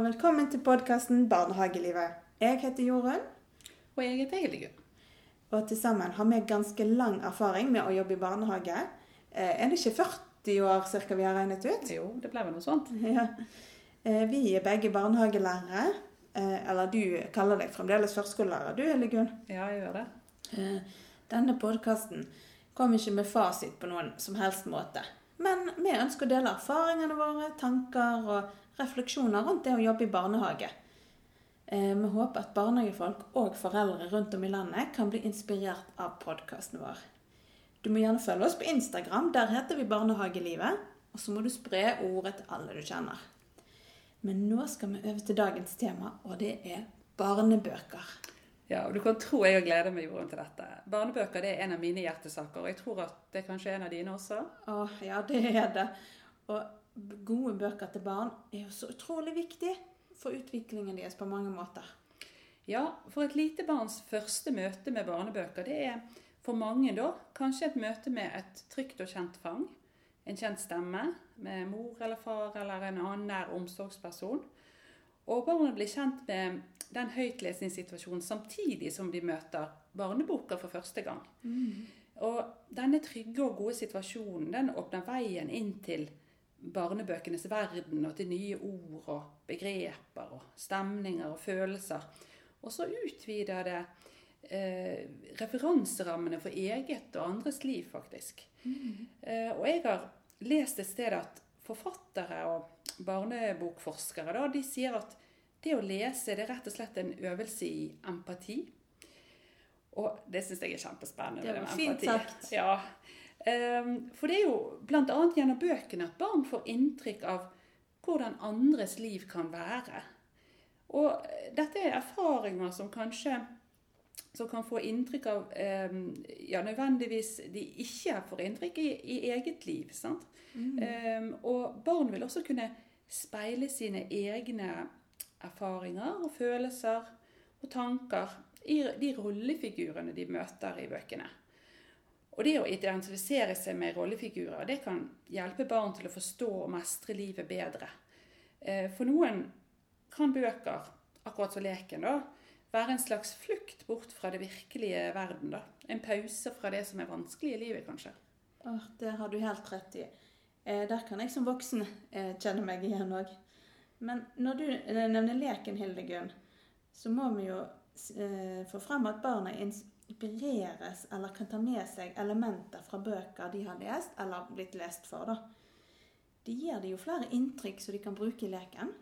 og velkommen til podkasten Barnehagelivet. Jeg heter Jorunn, Og jeg heter Hildegunn. og til sammen har vi ganske lang erfaring med å jobbe i barnehage. Eh, Er det ikke 40 år cirka vi har regnet ut? Jo, det ble vel noe sånt. Ja. Eh, Vi er begge barnehagelærere. Eh, Eller du kaller deg fremdeles førskolelærer, du Hildegunn. Ja, jeg gjør det. Denne podkasten kommer ikke med fasit på noen som helst måte. Men vi ønsker å dele erfaringene våre, tanker og refleksjoner rundt det å jobbe i barnehage. Eh, Vi håper at barnehagefolk og foreldre rundt om i landet kan bli inspirert av podkasten vår. Du må gjerne følge oss på Instagram. Der heter vi Barnehagelivet. Og så må du spre ordet til alle du kjenner. Men nå skal vi over til dagens tema, og det er barnebøker. Ja, og Du kan tro jeg gleder meg Jorunn, til dette. Barnebøker det er en av mine hjertesaker, og jeg tror at det kanskje er en av dine også. Åh, ja, det er det. Og gode bøker til barn er jo så utrolig viktig for utviklingen deres på mange måter. Ja, for et lite barns første møte med barnebøker, det er for mange da kanskje et møte med et trygt og kjent fang. En kjent stemme med mor eller far eller en annen nær omsorgsperson. Og barnet blir kjent med den høytlesningssituasjonen samtidig som de møter barneboka for første gang. Og denne trygge og gode situasjonen den åpner veien inn til barnebøkenes verden og til nye ord og begreper og stemninger og følelser. Og så utvider det eh, referanserammene for eget og andres liv, faktisk. Eh, og jeg har lest et sted at forfattere og barnebokforskere da, de sier at det å lese det er rett og slett en øvelse i empati. Og det syns jeg er kjempespennende. Det var med fint empati. sagt. Ja. Ehm, For det er jo bl.a. gjennom bøkene at barn får inntrykk av hvordan andres liv kan være. Og eh, dette er erfaringer som kanskje som kan få inntrykk av ehm, Ja, nødvendigvis de ikke får inntrykk i, i eget liv. sant? Mm. og barn vil også kunne speile sine egne erfaringer og følelser og tanker i de rollefigurene de møter i bøkene. Og det å identifisere seg med rollefigurer det kan hjelpe barn til å forstå og mestre livet bedre. Eh, For noen kan bøker, akkurat som leken, da, være en slags flukt bort fra det virkelige verden. da. En pause fra det som er vanskelig i livet, kanskje. Åh, det har du helt rett i. Eh, der kan jeg som voksen eh, kjenne meg igjen òg. Men når du nevner leken, Hildegunn, så må vi jo få frem at barna inspireres eller kan ta med seg elementer fra bøker de har lest eller blitt lest for. da. De gir dem jo flere inntrykk som de kan bruke i leken.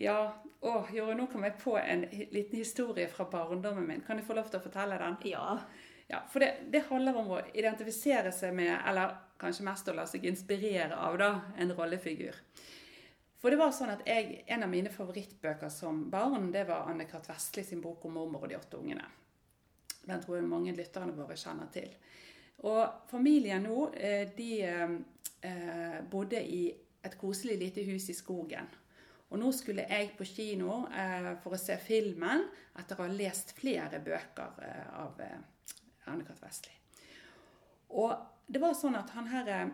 Ja, å, Jorunn, nå kom jeg på en liten historie fra barndommen min. Kan jeg få lov til å fortelle den? Ja. Ja, for det, det handler om å identifisere seg med, eller kanskje mest å la seg inspirere av, da, en rollefigur. For det var sånn at jeg, En av mine favorittbøker som barn det var Anne-Kat. Vestli sin bok om mormor og de åtte ungene. Den tror jeg mange lytterne våre kjenner til. Og familien nå, eh, de eh, bodde i et koselig lite hus i skogen. Og nå skulle jeg på kino eh, for å se filmen etter å ha lest flere bøker av Anne-Cath. Vestli. Og det var sånn at han her,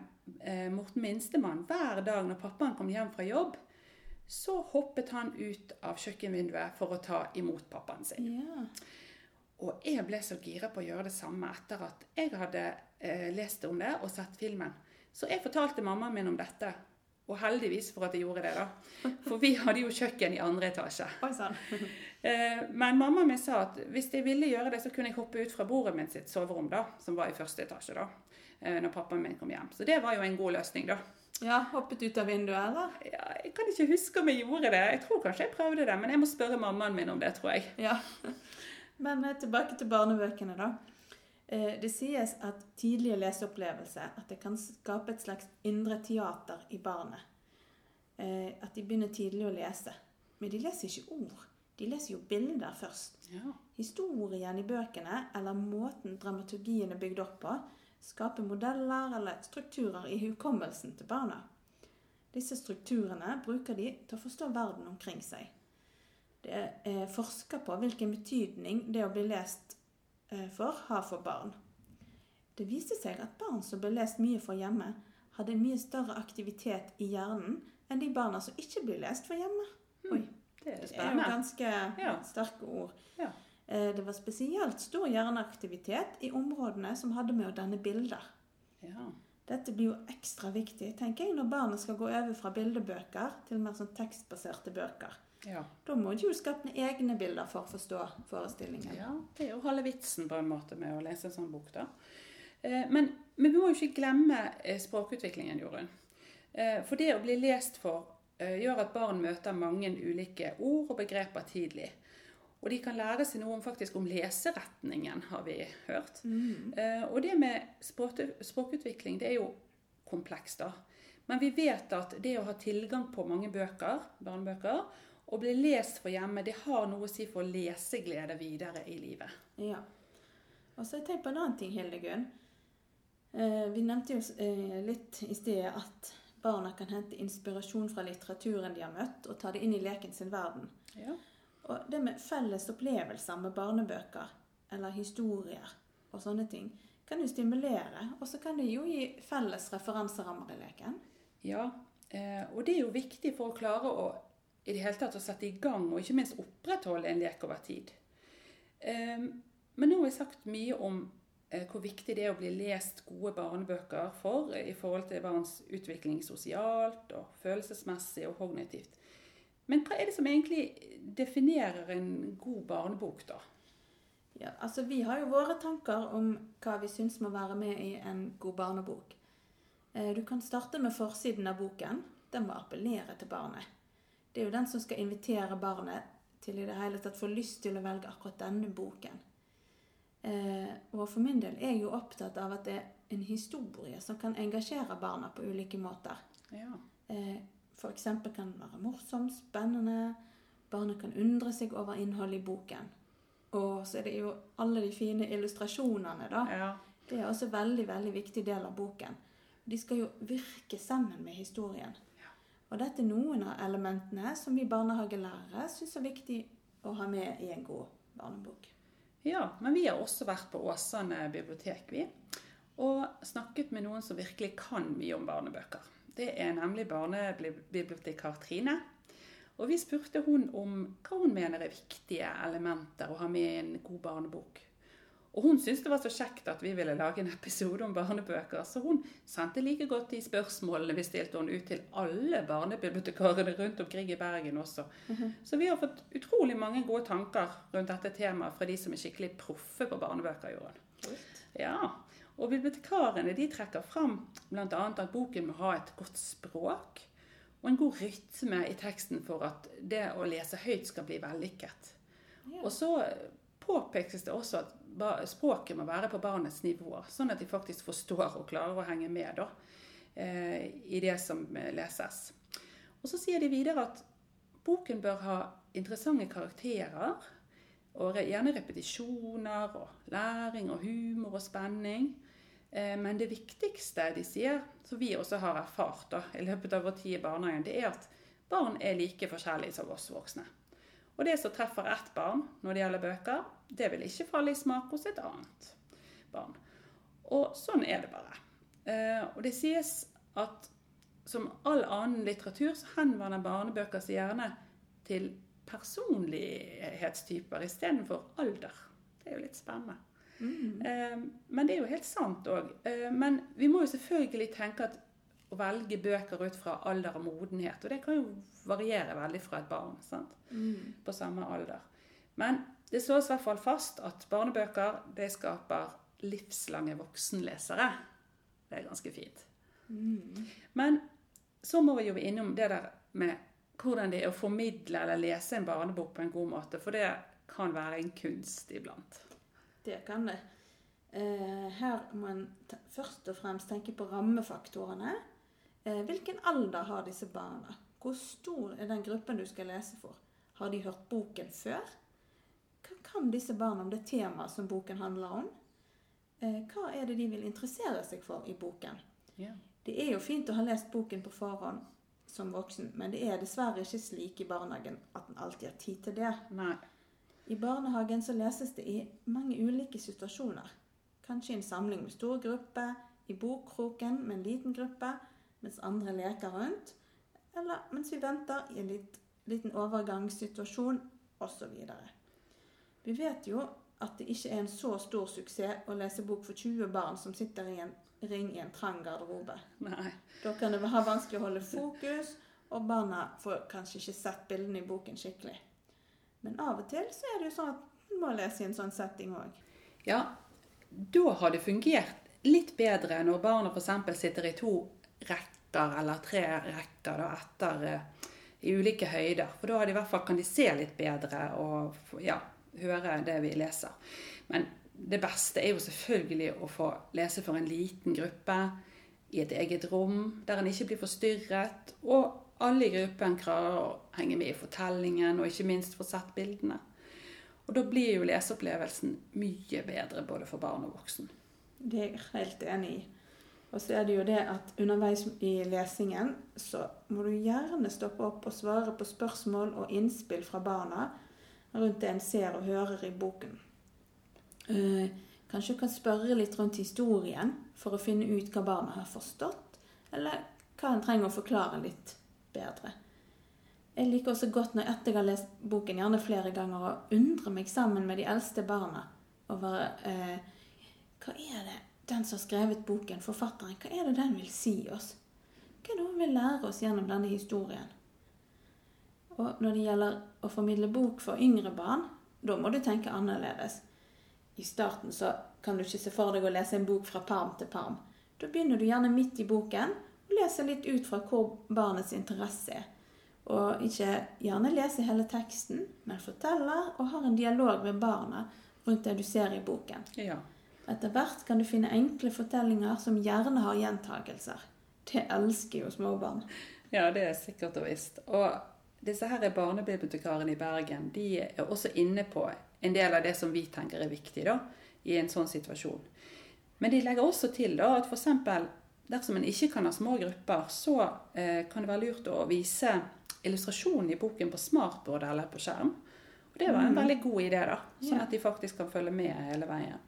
Morten Minstemann, hver dag når pappaen kom hjem fra jobb, så hoppet han ut av kjøkkenvinduet for å ta imot pappaen sin. ja. Og jeg ble så gira på å gjøre det samme etter at jeg hadde eh, lest om det og sett filmen. Så jeg fortalte mammaen min om dette. Og heldigvis for at jeg gjorde det, da. For vi hadde jo kjøkken i andre etasje. Eh, men mammaen min sa at hvis jeg ville gjøre det, så kunne jeg hoppe ut fra bordet mitt sitt soverom, da, som var i første etasje, da, eh, når pappaen min kom hjem. Så det var jo en god løsning, da. Ja, hoppet ut av vinduet, eller? Ja, jeg kan ikke huske om jeg gjorde det. Jeg tror kanskje jeg prøvde det, men jeg må spørre mammaen min om det, tror jeg. Ja. Men eh, tilbake til barnebøkene, da. Eh, Det sies at tidlige leseopplevelser at det kan skape et slags indre teater i barnet. Eh, At de begynner tidlig å lese. Men de leser ikke ord. De leser jo bilder først. Ja. Historien i bøkene, eller måten dramaturgien er bygd opp på, skaper modeller eller strukturer i hukommelsen til barna. Disse strukturene bruker de til å forstå verden omkring seg. Det er forska på hvilken betydning det å bli lest eh, for har for barn. Det viste seg at barn som ble lest mye for hjemme, hadde en mye større aktivitet i hjernen enn de barna som ikke blir lest for hjemme. Oi, Det er det er jo ganske Ja. sterke ord. Ja. Eh, Det var spesielt stor hjerneaktivitet i områdene som hadde med å danne bilder. Ja. Dette blir jo ekstra viktig, tenker jeg, når barnet skal gå over fra bildebøker til mer sånn tekstbaserte bøker. Ja. Da må du jo skape egne bilder for å forstå forestillingen. ja. Det er jo halve vitsen på en måte med å lese en sånn bok, da. Eh, Men, men vi må jo ikke glemme eh, språkutviklingen, Jorunn. Eh, For det å bli lest for gjør at barn møter mange ulike ord og begreper tidlig. Og de kan lære seg noe om, faktisk om leseretningen, har vi hørt. Mm. Og det med språk, språkutvikling, det er jo komplekst, da. Men vi vet at det å ha tilgang på mange bøker, barnebøker, og bli lest for hjemme, det har noe å si for leseglede videre i livet. Ja. Og så har jeg tenkt på en annen ting, Hildegunn. Eh, vi nevnte jo eh, litt i sted at barna kan hente inspirasjon fra litteraturen de har møtt, og ta det inn i leken sin verden. Ja. Og det med felles opplevelser med barnebøker, eller historier og sånne ting, kan jo stimulere, og så kan det jo gi felles referanserammer i leken. Ja, eh, og det er jo viktig for å klare å i det hele tatt å sette i gang, og ikke minst opprettholde en lek over tid. Eh, Men nå har jeg sagt mye om eh, hvor viktig det er å bli lest gode barnebøker for eh, i forhold til barns utvikling sosialt og følelsesmessig og kognitivt. Men hva er det som egentlig definerer en god barnebok, da? Ja, altså Vi har jo våre tanker om hva vi syns må være med i en god barnebok. Eh, Du kan starte med forsiden av boken. Den må appellere til barnet. Det er jo den som skal invitere barnet til i det hele tatt få lyst til å velge akkurat denne boken. Eh, og for min del er jeg jo opptatt av at det er en historie som kan engasjere barna på ulike måter. Ja. Eh, eksempel kan den være morsom, spennende. Barnet kan undre seg over innholdet i boken. Og så er det jo alle de fine illustrasjonene, da. ja. Det er også en veldig, veldig viktig del av boken. De skal jo virke sammen med historien. Og dette er noen av elementene som vi barnehagelærere syns er viktig å ha med i en god barnebok. Ja, men vi har også vært på Åsane bibliotek, vi. Og snakket med noen som virkelig kan mye om barnebøker. Det er nemlig barnebibliotekar Trine. Og vi spurte hun om hva hun mener er viktige elementer å ha med i en god barnebok. Og hun syntes det var så kjekt at vi ville lage en episode om barnebøker, så hun sendte like godt de spørsmålene vi stilte henne ut til alle barnebibliotekarene rundt omkring i Bergen også. Så vi har fått utrolig mange gode tanker rundt dette temaet fra de som er skikkelig proffe på barnebøker. Jorunn. Ja, og bibliotekarene de trekker fram bl.a. at boken må ha et godt språk og en god rytme i teksten for at det å lese høyt skal bli vellykket. Ja. Og så påpekes det også at språket må være på barnets nivå, sånn at de faktisk forstår og klarer å henge med da, eh, i det som eh, leses. Og så sier de videre at boken bør ha interessante karakterer, og gjerne repetisjoner, og læring og humor og spenning. Eh, Men det viktigste de sier, som vi også har erfart da, i løpet av vår tid i barnehagen, det er at barn er like forskjellige som oss voksne. Og det som treffer ett barn når det gjelder bøker, det vil ikke falle i smak hos et annet barn. Og sånn er det bare. Eh, Og det sies at som all annen litteratur så henvender barnebøker seg gjerne til personlighetstyper istedenfor alder. Det er jo litt spennende. Mm. Eh, Men det er jo helt sant òg. Men vi må jo selvfølgelig tenke at å velge bøker ut fra alder og modenhet, og det kan jo variere veldig fra et barn sant? Mm. på samme alder. Men det slås i hvert fall fast at barnebøker det skaper livslange voksenlesere. Det er ganske fint. Mm. Men så må vi jo innom det der med hvordan det er å formidle eller lese en barnebok på en god måte, for det kan være en kunst iblant. Det kan det. Eh, her må en først og fremst tenke på rammefaktorene. Eh, hvilken alder har disse barna? Hvor stor er den gruppen du skal lese for? Har de hørt boken før? Hva kan disse barna om det temaet som boken handler om? Eh, hva er det de vil interessere seg for i boken? Ja. Det er jo fint å ha lest boken på forhånd som voksen, men det er dessverre ikke slik i barnehagen at en alltid har tid til det. Nei. I barnehagen så leses det i mange ulike situasjoner. Kanskje i en samling med stor gruppe, i bokkroken med en liten gruppe, mens andre leker rundt, eller mens vi venter i en litt liten overgangssituasjon osv. Vi vet jo at det ikke er en så stor suksess å lese bok for 20 barn som sitter i en ring i en trang garderobe. Nei. Da kan det være vanskelig å holde fokus, og barna får kanskje ikke sett bildene i boken skikkelig. Men av og til så er det jo sånn at man må lese i en sånn setting òg. Ja, da har det fungert litt bedre når barna f.eks. sitter i to rekker eller tre rekker da, etter eh, i ulike høyder. For da de fall, kan de se litt bedre og ja, høre det vi leser. Men det beste er jo selvfølgelig å få lese for en liten gruppe i et eget rom, der en ikke blir forstyrret, og alle i gruppen klarer å henge med i fortellingen, og ikke minst få sett bildene. Og da blir jo leseopplevelsen mye bedre både for barn og voksen. Det er jeg helt enig i. Og så er det jo det at underveis i lesingen så må du gjerne stoppe opp og svare på spørsmål og innspill fra barna rundt det en ser og hører i boken. Eh, kanskje du kan spørre litt rundt historien for å finne ut hva barna har forstått, eller hva en trenger å forklare litt bedre. Jeg liker også godt når etter jeg har lest boken gjerne flere ganger, å undre meg sammen med de eldste barna over eh, hva er det den som har skrevet boken, forfatteren, hva er det den vil si oss? Hva er det hun vil lære oss gjennom denne historien? Og når det gjelder å formidle bok for yngre barn, da må du tenke annerledes. I starten så kan du ikke se for deg å lese en bok fra parm til parm. Da begynner du gjerne midt i boken og leser litt ut fra hvor barnets interesse er. Og ikke gjerne lese hele teksten, men forteller og har en dialog med barna rundt det du ser i boken. Ja. Etter hvert kan du finne enkle fortellinger som gjerne har gjentagelser. Det elsker jo småbarn. ja, det er sikkert og visst. Og disse her barnebibliotekarene i Bergen de er også inne på en del av det som vi tenker er viktig da, i en sånn situasjon. Men de legger også til da, at f.eks. dersom en ikke kan ha små grupper, så eh, kan det være lurt å vise illustrasjonen i boken på smartboard eller på skjerm. Og det var en Mhm. veldig god idé, da, sånn at de faktisk kan følge med hele veien.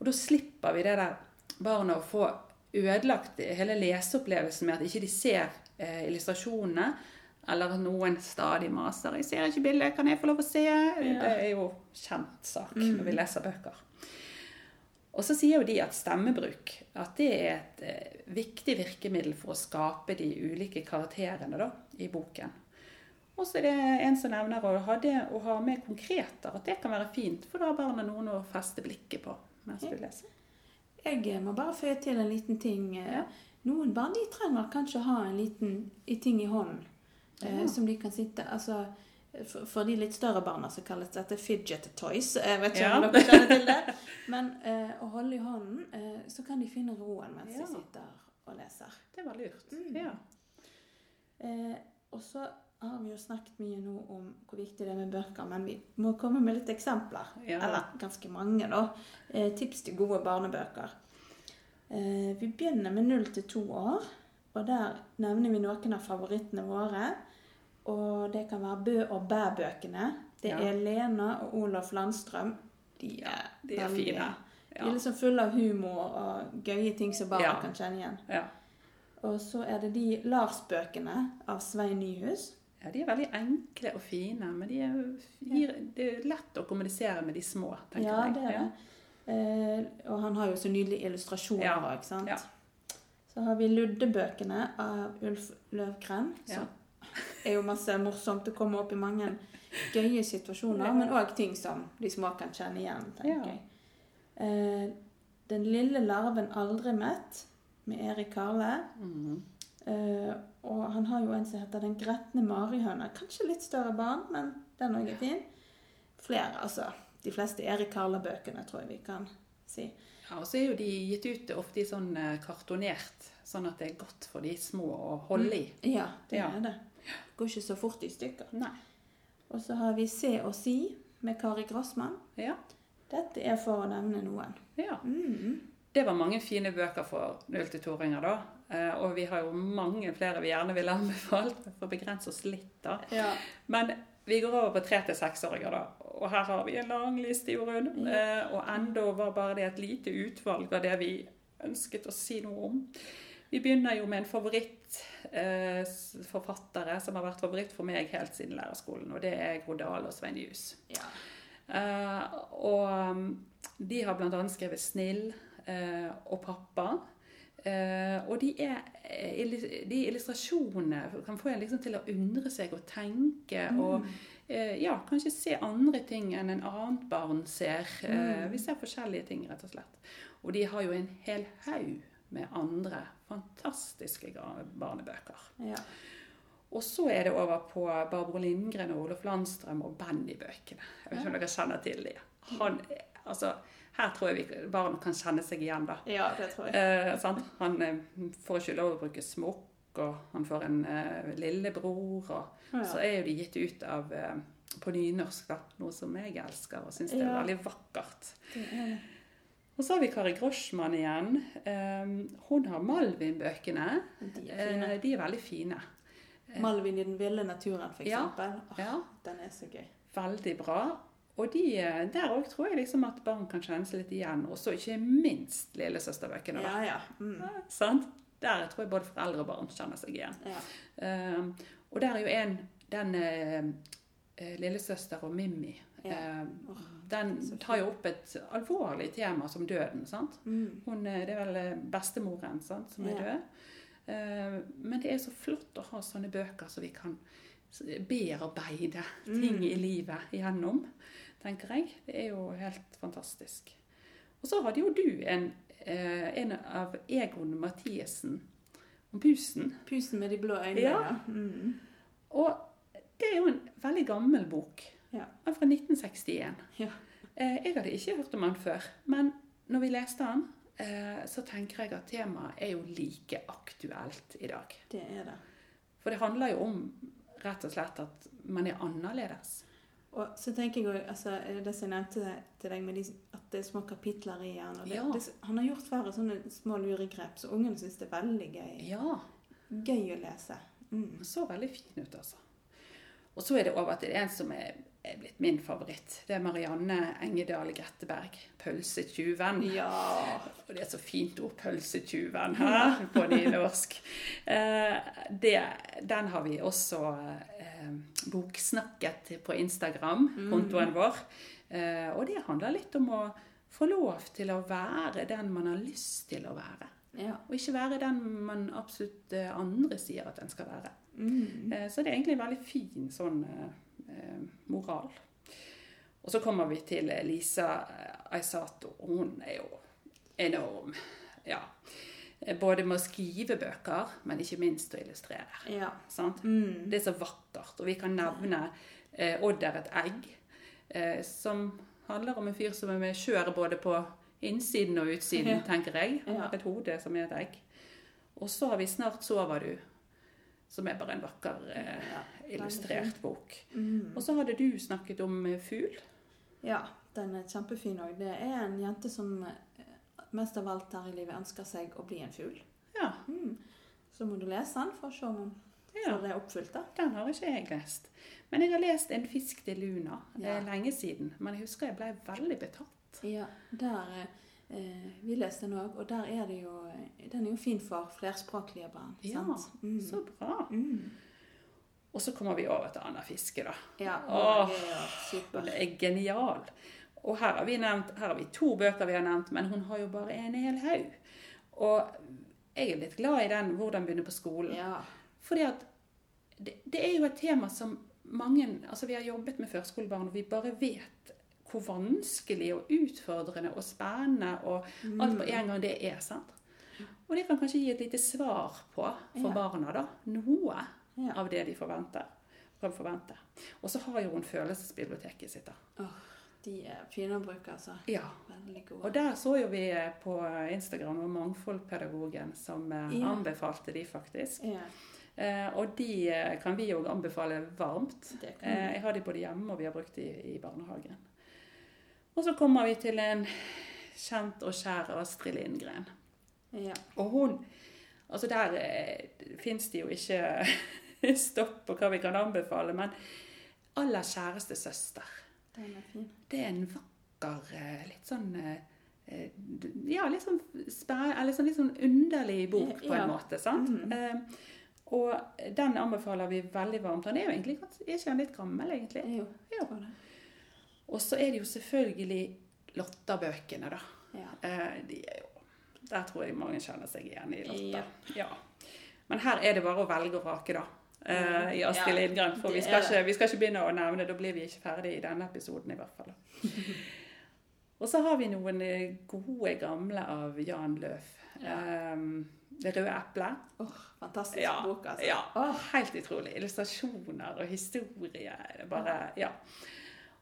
Og da slipper vi det der barna å få ødelagt hele leseopplevelsen med at ikke de ser eh, illustrasjonene, eller at noen stadig maser 'Jeg ser ikke bildet, kan jeg få lov å se?' Det er jo kjent sak når vi leser bøker. Og så sier jo de at stemmebruk at det er et eh, viktig virkemiddel for å skape de ulike karakterene da, i boken. Og så er det en som nevner å ha, det, å ha med konkreter, at det kan være fint, for da har barna noen å feste blikket på mens du leser. Jeg eh, må bare føye til en liten ting. Eh, Ja. Noen barn de trenger kanskje å ha en liten i ting i hånden eh, Ja. som de kan sitte altså, for, for de litt større barna så kalles dette fidget toys. Jeg vet ikke Ja. om dere kjenner til det. Men eh, å holde i hånden, eh, så kan de finne roen mens de sitter og leser. Det var lurt. Mm. Ja. Eh, og så har vi jo snakket mye nå om hvor viktig det er med bøker, men vi må komme med litt eksempler. Ja. Eller ganske mange, da. Eh, tips til gode barnebøker. Eh, vi begynner med null til to år, og der nevner vi noen av favorittene våre. Og det kan være Bø og Bæ-bøkene. Det Ja. er Lena og Olof Landstrøm. De er, de er veldig- fine. De er liksom fulle av humor og gøye ting som barna Ja. kan kjenne igjen. Ja. Og så er det de Lars-bøkene av Svein Nyhus. Ja, de er veldig enkle og fine, men de er, gir, det er lett å kommunisere med de små, tenker Ja, jeg. det er det. Eh, og han har jo så nydelige illustrasjoner Ja, Ikke sant. ja. Så har vi Luddebøkene av Ulf Løvgren. Som er jo masse morsomt. å komme opp i mange gøye situasjoner, Ja. men òg ting som de små kan kjenne igjen, tenker Ja. jeg. Eh, Den lille larven aldri mett, med Erik Karle. Mhm. Eh, og han har jo en som heter Den gretne marihøna. Kanskje litt større barn, men den òg er fin. Flere, altså. De fleste Erik Karla-bøkene, tror jeg vi kan si. Ja, og så er jo de gitt ut ofte i sånn eh, kartonert, sånn at det er godt for de små å holde i. Ja, det Ja. er det. Går ikke så fort i stykker. Nei. Og så har vi Se og si med Kari Grossmann. Ja. Dette er for å nevne noen. ja. Mm. Det var mange fine bøker for 0-2-åringer da. Eh, Og vi har jo mange flere vi gjerne ville anbefalt, for å begrense oss litt da. Ja. Men vi går over på tre- til seksåringer, da. Og her har vi en lang liste, Jorunn. Ja. Eh, Og enda var bare det et lite utvalg av det vi ønsket å si noe om. Vi begynner jo med en favorittforfattere som har vært favoritt for meg helt siden lærerskolen, og det er Gro og Svein Jus. Ja. Eh, og um, de har bl.a. skrevet 'Snill' eh, og 'Pappa'. Eh, og de, er, eh, de illustrasjonene kan få en liksom til å undre seg og tenke og uh, ja, kanskje se andre ting enn en annet barn ser. Uh, vi ser forskjellige ting, rett og slett. Og de har jo en hel haug med andre fantastiske barnebøker. Ja. Og så er det over på Barbro Lindgren og Olof Landstrøm og Benny-bøkene. Jeg vet ikke om dere kjenner til de. Han, altså, her tror jeg vi, barn kan kjenne seg igjen, da. ja, det tror jeg. Eh, sant? Han eh, får ikke lov å bruke smokk, og han får en eh, lillebror. Og Ja. så er jo de gitt ut av eh, på nynorsk, da. Noe som jeg elsker og syns det er veldig vakkert. Er. Og så har vi Kari Groschmann igjen. Eh, hun har Malvin-bøkene. De. Eh, de er veldig fine. Malvin i den ville naturen, for Ja. Ja. Den er så gøy. Veldig bra. Og de, eh, der òg tror jeg liksom at barn kan kjenne seg litt igjen. Og så ikke minst lillesøsterbøkene. Ja, ja. Mm. Sant? Der tror jeg både foreldre og barn kjenner seg igjen. ja. Uh, og der er jo en Den eh, lillesøster og Mimmi. Ja. Uh, oh, den tar jo opp et alvorlig tema som døden. sant? Mm. Hun, det er vel bestemoren sant, som er død. Eh, men det er så flott å ha sånne bøker så vi kan bearbeide ting Mm. i livet igjennom, tenker jeg. Det er jo helt fantastisk. Og så hadde jo du en, eh, en av Egon Mathiesen om pusen. Pusen med de blå øynene. Ja. Mm. Og det er jo en veldig gammel bok. Ja. Fra 1961. Ja. Eh, jeg hadde ikke hørt om den før. Men når vi leste den, eh, så tenker jeg at temaet er jo like aktuelt i dag. Det er det. For det handler jo om rett og slett at man er annerledes. Og så tenker jeg også, altså, det som jeg nevnte til deg med de, at det er små kapitler i. Og det, Ja. det, han har gjort flere sånne små luregrep, så ungene syns det er veldig gøy, Ja, gøy å lese. Mm. så veldig fin ut, altså. Og så er det over til en som er, er blitt min favoritt. Det er Marianne Engedal Gretteberg. 'Pølsetjuven'. Ja. Og det er så fint ord, 'pølsetjuven', hæ? på nynorsk. Eh, det, den har vi også eh, boksnakket på Instagram, kontoen vår. Eh, og det handler litt om å få lov til å være den man har lyst til å være. ja. Og ikke være den man absolutt andre sier at en skal være. Mm. Eh, Så det er egentlig en veldig fin sånn moral. Og så kommer vi til Lisa eh, Aisato. Hun er jo enorm. Ja. Eh, Både med å skrive bøker, men ikke minst å illustrere. ja. Sant? Mm. Det er så vakkert. Og vi kan nevne eh, 'Odd er et egg', eh, som handler om en fyr som er med skjør både på innsiden og utsiden, Ja. tenker jeg. Han har et hode som er et egg. Og så har vi 'Snart sover du', som er bare en vakker eh, illustrert bok. Mm. Og så hadde du snakket om eh, fugl. Ja, den er kjempefin òg. Det er en jente som eh, mest av alt her i livet ønsker seg å bli en fugl. Ja, Mm. Så må du lese den for å se om ja, det oppfylt. da. den har ikke jeg lest. Men jeg har lest 'En fisk til Luna' Det Ja. er lenge siden. Men jeg husker jeg ble veldig betatt. Ja, der eh, Vi leste den òg, og der er det jo eh, Den er jo fin for flerspråklige barn. Ja? Mm. Så bra. Mm. Og så kommer vi over til Anna Fiske, da. Ja, Åh, det er super. Hun er genial. Og her har vi nevnt, her har vi to bøker vi har nevnt, men hun har jo bare en hel haug. Og jeg er litt glad i den 'Hvordan begynne på skolen'. Ja. Fordi at det, det er jo et tema som mange Altså, vi har jobbet med førskolebarn, og vi bare vet hvor vanskelig og utfordrende og spennende og alt på en gang det er. sant? Og det kan kanskje gi et lite svar på for barna, da. Noe av det de forventer. Kan forvente. Og så har jo hun følelsesbiblioteket sitt. da. De er fine å bruke, altså. Ja. Veldig gode. Og der så jo vi på Instagram og Mangfoldpedagogen som eh, Ja. anbefalte de, faktisk. Ja, Eh, og de eh, kan vi òg anbefale varmt. Eh, jeg har de både hjemme og vi har brukt de i barnehagen. Og så kommer vi til en kjent og kjær Astrid Lindgren. ja. Og hun Altså der eh, fins det jo ikke stopp på hva vi kan anbefale, men aller kjæreste søster. Den er fin. Det er en vakker, eh, litt sånn eh, eh, Ja, litt sånn, eller sånn, litt sånn underlig bok på Ja. en måte. sant? Mhm. Eh, og den anbefaler vi veldig varmt. Han er jo egentlig er ikke han litt gammel, egentlig? Jo, Ja. Det. Og så er det jo selvfølgelig Lotta-bøkene, da. Ja. Eh, de er jo Der tror jeg mange kjenner seg igjen i Lotta. Ja. Ja. Men her er det bare å velge og vrake, da. Uh, I Astrid Ja, Lindgren. For vi skal, ikke, vi skal ikke begynne å nevne, da blir vi ikke ferdig i denne episoden i hvert fall. og så har vi noen eh, gode gamle av Jan Løf. Um, det røde eplet. Oh, fantastisk Ja, bok, altså. ja. oh, Helt utrolig. Illustrasjoner og historie. Det bare, ja.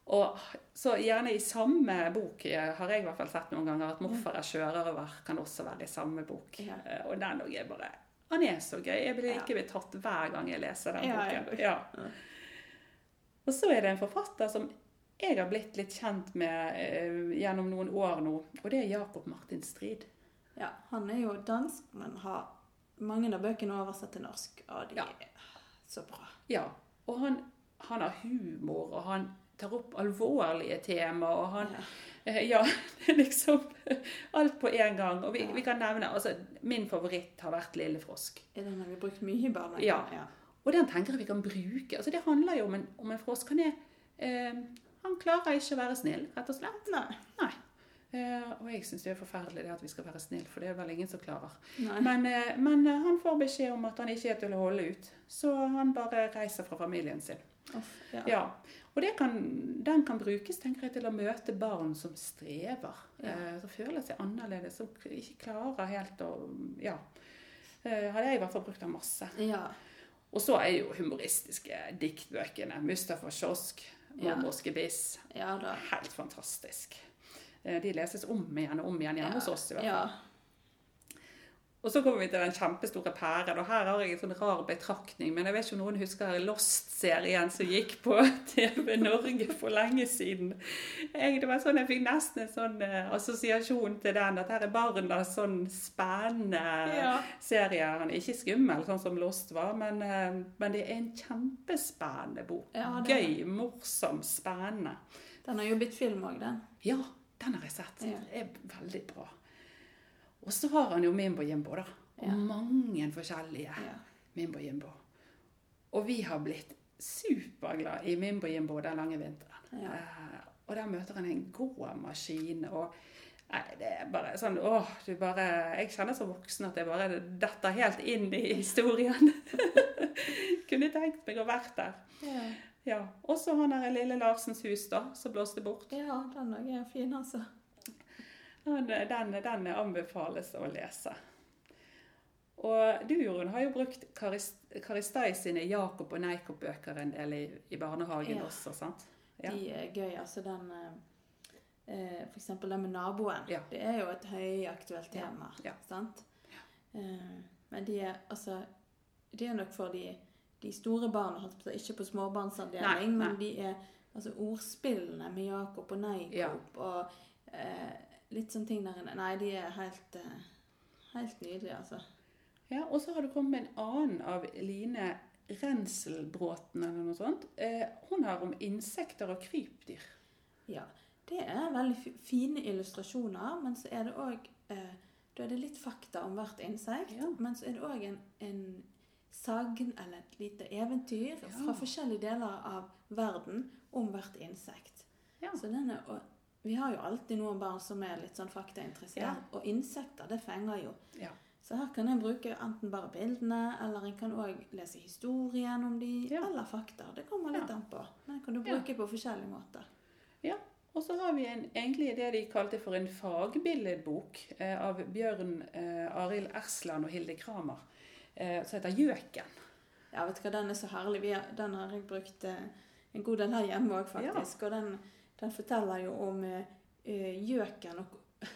Og så gjerne i samme bok eh, har jeg i hvert fall sett noen ganger at 'Morfar er sjørøver' kan også være i samme bok. Ja. Eh, Og den òg er bare Han er så gøy. Jeg blir ikke blitt betatt hver gang jeg leser den boken. Ja. Ja. Og så er det en forfatter som jeg har blitt litt kjent med eh, gjennom noen år nå, og det er Jakob Martin Strid. Ja, han er jo dansk, men har mange av bøkene oversatt til norsk, og de Ja. er så bra. Ja, og han, han har humor, og han tar opp alvorlige tema, og han Ja. Eh, liksom alt på en gang. Og vi, Ja. vi kan nevne altså, Min favoritt har vært Lille Frosk. Ja, den har vi brukt mye i barnehagen? Ja. ja. Og den tenker jeg vi kan bruke. Altså, det handler jo om en, om en frosk. Han, er, eh, han klarer ikke å være snill, rett og slett. Nei. Nei. Eh, og jeg syns det er forferdelig det at vi skal være snill, for det er vel ingen som klarer. Men, eh, men eh, han får beskjed om at han ikke er til å holde ut, så han bare reiser fra familien sin. Off, ja. Ja, og det kan, den kan brukes tenker jeg, til å møte barn som strever. Ja. Eh, som føler seg annerledes, som ikke klarer helt å Ja. Eh, hadde jeg i hvert fall brukt den masse. ja. Og så er jo humoristiske diktbøkene. Mustafa Kiosk, Ja. Mormors gebiss. Ja. Helt fantastisk. Eh, de leses om igjen og om igjen hjemme hos oss. i hvert fall. Og så kommer vi til den kjempestore pæren, og her har jeg en sånn rar betraktning. Men jeg vet ikke om noen husker Lost-serien som gikk på TV Norge for lenge siden. Jeg, det var sånn, jeg fikk nesten en sånn uh, assosiasjon til den, at her er barna sånn spennende Ja. serie. Han er ikke skummel, sånn som Lost var, men, uh, men det er en kjempespennende bok. Ja, det Gøy, morsom, spennende. Den har jo blitt film òg, den. Ja, den har jeg sett. Ja. Det er veldig bra. Og så har han jo Mimbo Jimbo, da. Og Ja. mange forskjellige Ja. Mimbo Jimbo. Og vi har blitt superglad i Mimbo Jimbo den lange vinteren. Ja. Eh, og der møter han en gåmaskin og Nei, det er bare sånn åh, du bare Jeg kjenner som voksen at jeg bare detter helt inn i historien. Kunne tenkt meg å vært der. Ja. Ja. Og så han der lille Larsens hus, da, som blåste bort. ja, den òg er fin, altså. Den, den, anbefales å lese. Og du, Jorunn, har jo brukt Karist- Karistai sine Jakob og Neikop-bøker en del i, i barnehagen Ja. også, sant? Ja. De er gøy. Altså den eh, F.eks. For eksempel den med naboen. Ja. Det er jo et høyaktuelt tema. ja. Sant? Eh, men de er altså De er nok for de, de store barna, ikke på småbarnsavdeling, men de er altså ordspillene med Jakob og Neikop og eh, litt sånne ting der inne. Nei, de er helt, eh, helt nydelige, altså. Ja, og så har det kommet en annen av Line Renselbråten eller noe sånt. Eh, hun har om insekter og krypdyr. Ja, det er veldig fine illustrasjoner, men så er det òg eh, Da er det litt fakta om hvert insekt, Ja. men så er det òg en, en sagn eller et lite eventyr Ja. fra forskjellige deler av verden om hvert insekt. Ja. Så den er, vi har jo alltid noen barn som er litt sånn faktainteressert, Ja. og insekter, det fenger jo. Ja. Så her kan en bruke enten bare bildene, eller en kan òg lese historien om de, Ja. eller fakta. Det kommer litt Ja. an på. Men kan du Ja. bruke på forskjellige måter. Ja, Og så har vi en, egentlig det de kalte for en fagbilledbok eh, av Bjørn eh, Arild Ersland og Hilde Kramer, eh, som heter Gjøken. Ja, vet du hva, den er så herlig. Vi har, den har jeg brukt eh, en god del her hjemme òg, faktisk. Og den, den forteller jo om eh, gjøken og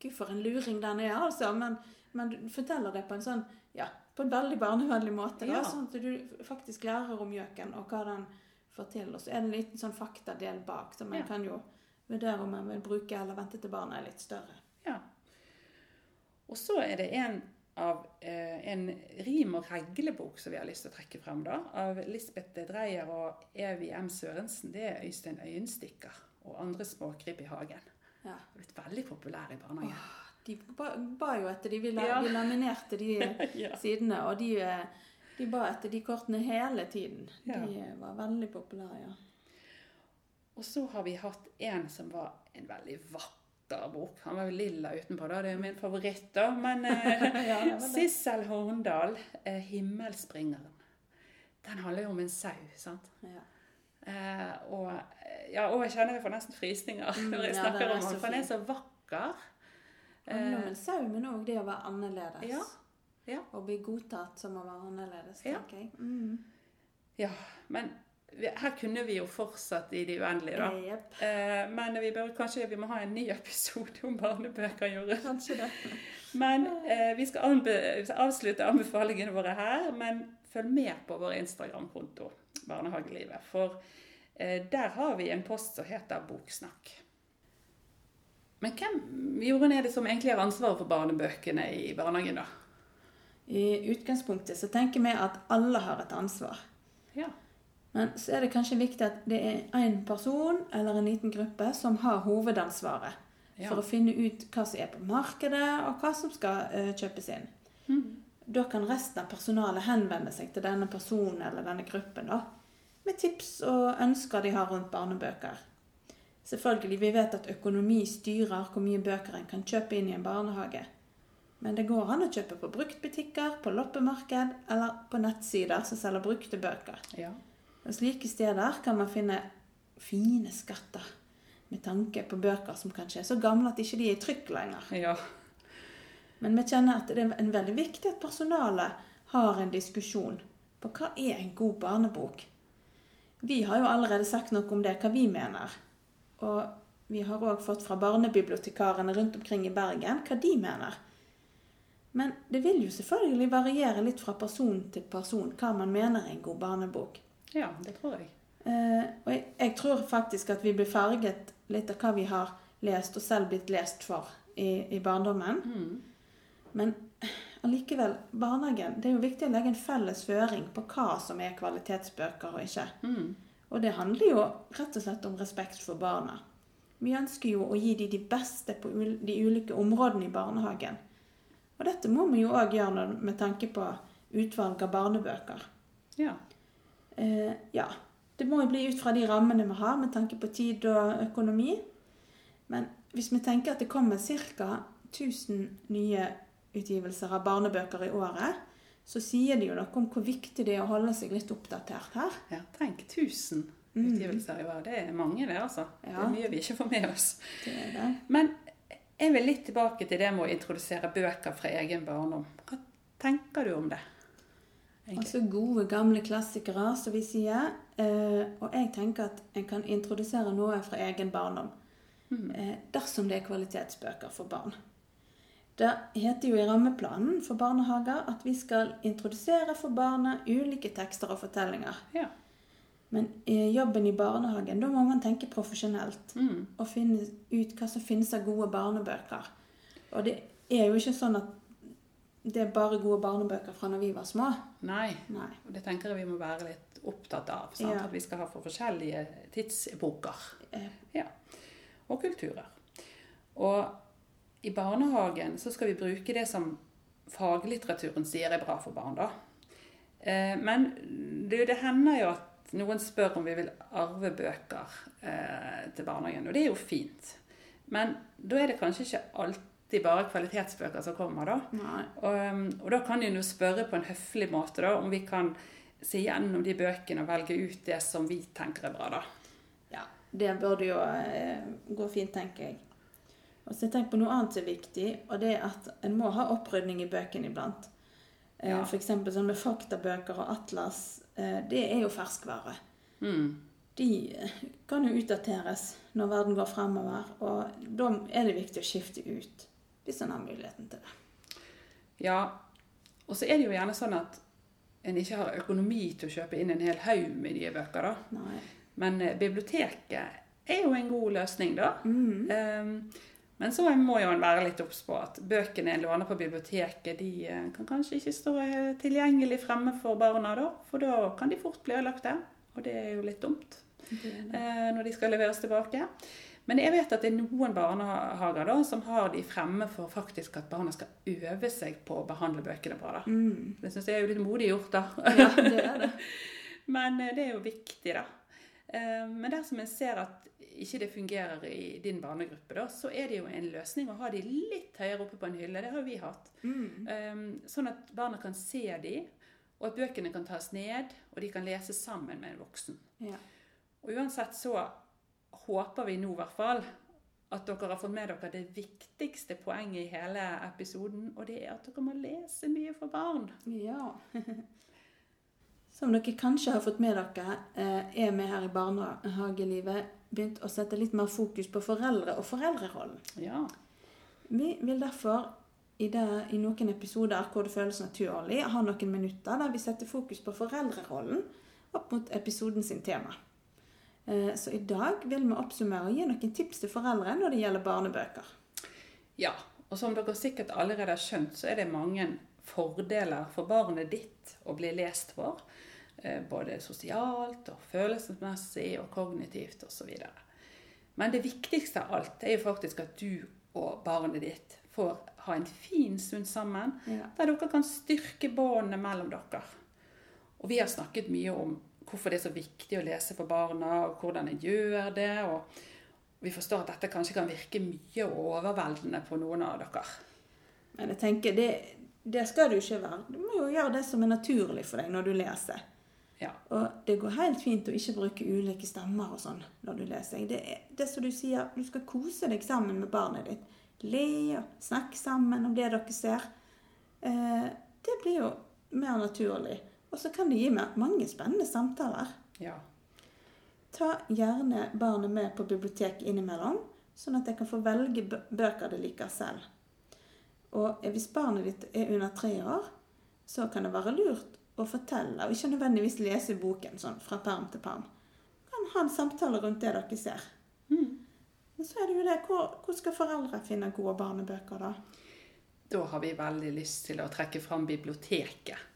Gud, for en luring den er, altså. Men, men du forteller det på en sånn Ja, på en veldig barnevennlig måte. Da, Ja. Sånn at du faktisk lærer om gjøken og hva den får til. Og så er det en liten sånn faktadel bak, så man Ja. kan jo vurdere om man vil bruke eller vente til barna er litt større. Ja. Og så er det en av eh, en rim- og reglebok som vi har lyst til å trekke frem, da, av Lisbeth Dreyer og Evy M. Sørensen. Det er Øystein Øyenstikker og andre småkryp i hagen. Ja. Blitt veldig populær i barnehagen. De ba, ba jo etter de, vi, la, Ja. vi laminerte de Ja. sidene, og de, eh, de ba etter de kortene hele tiden. De eh, var veldig populære, ja. Og så har vi hatt en som var en veldig vakker bok. Han var jo lilla utenpå, da. Det er jo min favoritt, da. Men eh. Sissel Horndal, eh, 'Himmelspringeren'. Den handler jo om en sau, sant. ja. Eh, og, ja, og jeg kjenner jeg får nesten frysninger Mm, når jeg ja, snakker den er om den, for han er så vakker. Handler om Eh, en sau, men òg det å være annerledes. Ja, ja. Å bli godtatt som å være annerledes, Ja. tenker jeg. Mm. ja, men her kunne vi jo fortsatt i det uendelige, da. Yep. Eh, men vi bør kanskje vi må ha en ny episode om barnebøker, Jorunn. Kanskje det. Men eh, vi skal anbe avslutte anbefalingene våre her, men følg med på vår Instagram-konto, Barnehagelivet. For eh, der har vi en post som heter Boksnakk. Men hvem Jorunn, er det som egentlig har ansvaret for barnebøkene i barnehagen, da? I utgangspunktet så tenker vi at alle har et ansvar. Ja. Men så er det kanskje viktig at det er én person eller en liten gruppe som har hovedansvaret Ja. for å finne ut hva som er på markedet, og hva som skal uh, kjøpes inn. Mm. Da kan resten av personalet henvende seg til denne personen eller denne gruppen da, med tips og ønsker de har rundt barnebøker. Selvfølgelig, vi vet at økonomi styrer hvor mye bøker en kan kjøpe inn i en barnehage. Men det går an å kjøpe på bruktbutikker, på loppemarked eller på nettsider som selger brukte bøker. ja. Og slike steder kan man finne fine skatter med tanke på bøker som kanskje er så gamle at ikke de er i trykk lenger. Ja. Men vi kjenner at det er en veldig viktig at personalet har en diskusjon på hva er en god barnebok. Vi har jo allerede sagt noe om det, hva vi mener. Og vi har òg fått fra barnebibliotekarene rundt omkring i Bergen hva de mener. Men det vil jo selvfølgelig variere litt fra person til person hva man mener er en god barnebok. Ja, det tror jeg. Eh, og jeg, jeg tror faktisk at vi blir farget litt av hva vi har lest og selv blitt lest for i, i barndommen. Mm. Men allikevel, barnehagen, det er jo viktig å legge en felles føring på hva som er kvalitetsbøker og ikke. Mm. Og det handler jo rett og slett om respekt for barna. Vi ønsker jo å gi dem de beste på de ulike områdene i barnehagen. Og dette må vi jo òg gjøre med tanke på utvalg av barnebøker. Ja. Eh, ja, det må jo bli ut fra de rammene vi har med tanke på tid og økonomi. Men hvis vi tenker at det kommer ca. 1000 nye utgivelser av barnebøker i året, så sier det jo noe om hvor viktig det er å holde seg litt oppdatert her. ja. Tenk 1000 utgivelser i året. Det er mange, det, altså. Det er mye vi ikke får med oss. Det er det. Men jeg vil litt tilbake til det med å introdusere bøker fra egen barndom. Hva tenker du om det? Altså gode, gamle klassikere, som vi sier. Eh, og jeg tenker at en kan introdusere noe fra egen barndom. Mm. Eh, dersom det er kvalitetsbøker for barn. Det heter jo i rammeplanen for barnehager at vi skal introdusere for barna ulike tekster og fortellinger. Ja. Men i jobben i barnehagen, da må man tenke profesjonelt Mm. og finne ut hva som finnes av gode barnebøker. Og det er jo ikke sånn at det er bare gode barnebøker fra når vi var små. Nei. Nei. Og det tenker jeg vi må være litt opptatt av. Sant? Ja. At vi skal ha for forskjellige tidsepoker. Ja. Og kulturer. Og i barnehagen så skal vi bruke det som faglitteraturen sier er bra for barn, da. Eh, men det, det hender jo at noen spør om vi vil arve bøker eh, til barnehagen, og det er jo fint. Men da er det kanskje ikke alltid bare kvalitetsbøker som kommer, da. Og, um, og da kan en jo spørre på en høflig måte da, om vi kan se gjennom de bøkene og velge ut det som vi tenker er bra. da. Ja, det burde jo eh, gå fint, tenker jeg. Og så tenk på noe annet som er viktig, og det er at en må ha opprydning i bøkene iblant. Eh, Ja. Eksempel sånn med faktabøker og atlas. Eh, det er jo ferskvare. Mm. De eh, kan jo utdateres når verden går fremover, og da er det viktig å skifte ut. Hvis en har muligheten til det. Ja, og så er det jo gjerne sånn at en ikke har økonomi til å kjøpe inn en hel haug med nye bøker. da. Nei. Men eh, biblioteket er jo en god løsning, da. Mm. Um, men så må jo en være litt obs på at bøkene en låner på biblioteket, de eh, kan kanskje ikke stå eh, tilgjengelig fremme for barna da, for da kan de fort bli ødelagte. Og det er jo litt dumt Det det. når de skal leveres tilbake. Men jeg vet at det er noen barnehager da, som har de fremme for faktisk at barna skal øve seg på å behandle bøkene bra. da. Mm. Det syns jeg er jo litt modig gjort, da. Ja, det er det. Men eh, det er jo viktig, da. Eh, Men dersom en ser at ikke det fungerer i din barnegruppe, da, så er det jo en løsning å ha de litt høyere oppe på en hylle. Det har vi hatt. Mm. Eh, Sånn at barna kan se de, og at bøkene kan tas ned, og de kan lese sammen med en voksen. Ja. Og uansett så håper vi nå i hvert fall at dere har fått med dere det viktigste poenget i hele episoden, og det er at dere må lese mye for barn. ja. Som dere kanskje har fått med dere, eh, er vi her i barnehagelivet begynt å sette litt mer fokus på foreldre og foreldrerollen. Ja. Vi vil derfor i, det, i noen episoder hvor det føles naturlig, ha noen minutter der vi setter fokus på foreldrerollen opp mot episoden sin tema. Eh, Så i dag vil vi oppsummere og gi noen tips til foreldre når det gjelder barnebøker. ja. Og som dere sikkert allerede har skjønt, så er det mange fordeler for barnet ditt å bli lest for. eh, Både sosialt og følelsesmessig og kognitivt osv. Men det viktigste av alt er jo faktisk at du og barnet ditt får ha en fin stund sammen, Ja. der dere kan styrke båndene mellom dere. Og vi har snakket mye om hvorfor det er så viktig å lese for barna, og hvordan en gjør det. og vi forstår at dette kanskje kan virke mye overveldende på noen av dere. Men jeg tenker, det, det skal jo ikke være. Du må jo gjøre det som er naturlig for deg når du leser. Ja. Og det går helt fint å ikke bruke ulike stemmer og sånn når du leser. Det er det som du sier, du skal kose deg sammen med barnet ditt. Le og snakke sammen om det dere ser. Eh, det blir jo mer naturlig. Og så kan det gi meg mange spennende samtaler. ja. Ta gjerne barnet med på biblioteket innimellom, sånn at jeg kan få velge bøker det liker selv. Og hvis barnet ditt er under tre år, så kan det være lurt å fortelle, og ikke nødvendigvis lese boken sånn fra perm til perm. Kan ha en samtale rundt det dere ser. Mm. Men så er det jo det, hvor, hvor skal foreldre finne gode barnebøker da? Da har vi veldig lyst til å trekke fram biblioteket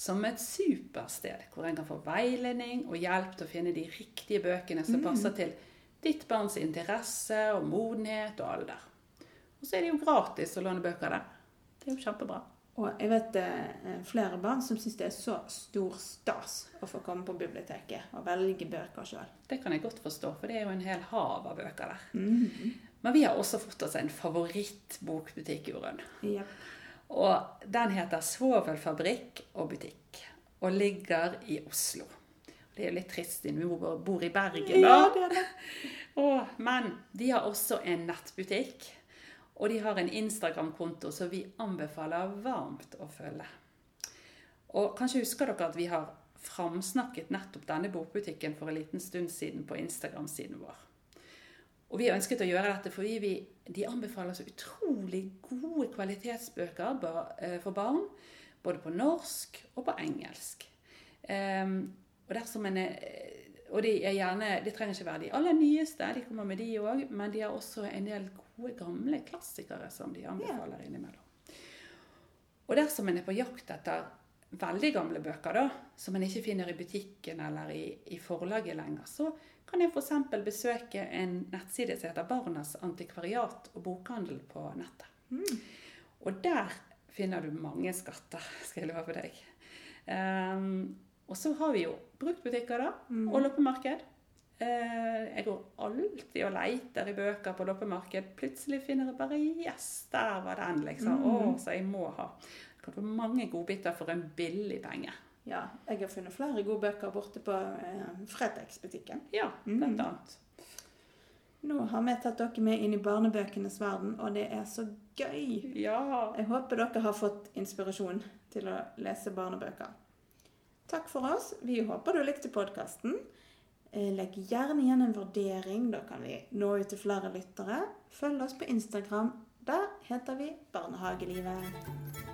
som et supersted hvor en kan få veiledning og hjelp til å finne de riktige bøkene som passer til ditt barns interesse og modenhet og alder. Og så er det jo gratis å låne bøker der. Det er jo kjempebra. Og jeg vet er flere barn som syns det er så stor stas å få komme på biblioteket og velge bøker sjøl. Det kan jeg godt forstå, for det er jo en hel hav av bøker der. Men vi har også fått oss en favorittbokbutikk, Jorunn. Ja. Og den heter Svovelfabrikk og butikk, og ligger i Oslo. Det er jo litt trist siden vi bor i Bergen, ja, da. det er det. og, men de har også en nettbutikk, og de har en Instagram-konto som vi anbefaler varmt å følge. Og kanskje husker dere at vi har framsnakket nettopp denne bokbutikken for en liten stund siden på Instagram-siden vår. Og vi ønsket å gjøre dette fordi vi, de anbefaler så utrolig gode kvalitetsbøker eh, for barn, både på norsk og på engelsk. Ehm, og en er, og de er gjerne, de trenger ikke være de aller nyeste, de kommer med de òg, men de har også en del gode gamle klassikere som de anbefaler innimellom. Og dersom en er på jakt etter veldig gamle bøker, da, som en ikke finner i butikken eller i, i forlaget lenger, så kan jeg f.eks. besøke en nettside som heter Barnas antikvariat og bokhandel på nettet. Og der finner du mange skatter, skal jeg love deg. Um, og så har vi jo bruktbutikker, da, og loppemarked. Uh, jeg går alltid og leter i bøker på loppemarked. Plutselig finner jeg bare Yes, der var den, liksom. Å, så jeg må ha. Du kan få mange godbiter for en billig penge. Ja, jeg har funnet flere gode bøker borte på eh, Fretex-butikken. Ja, blant annet. Nå har vi tatt dere med inn i barnebøkenes verden, og det er så gøy. Ja. Jeg håper dere har fått inspirasjon til å lese barnebøker. Takk for oss. Vi håper du likte podkasten. Legg gjerne igjen en vurdering, da kan vi nå ut til flere lyttere. Følg oss på Instagram. Der heter vi Barnehagelivet.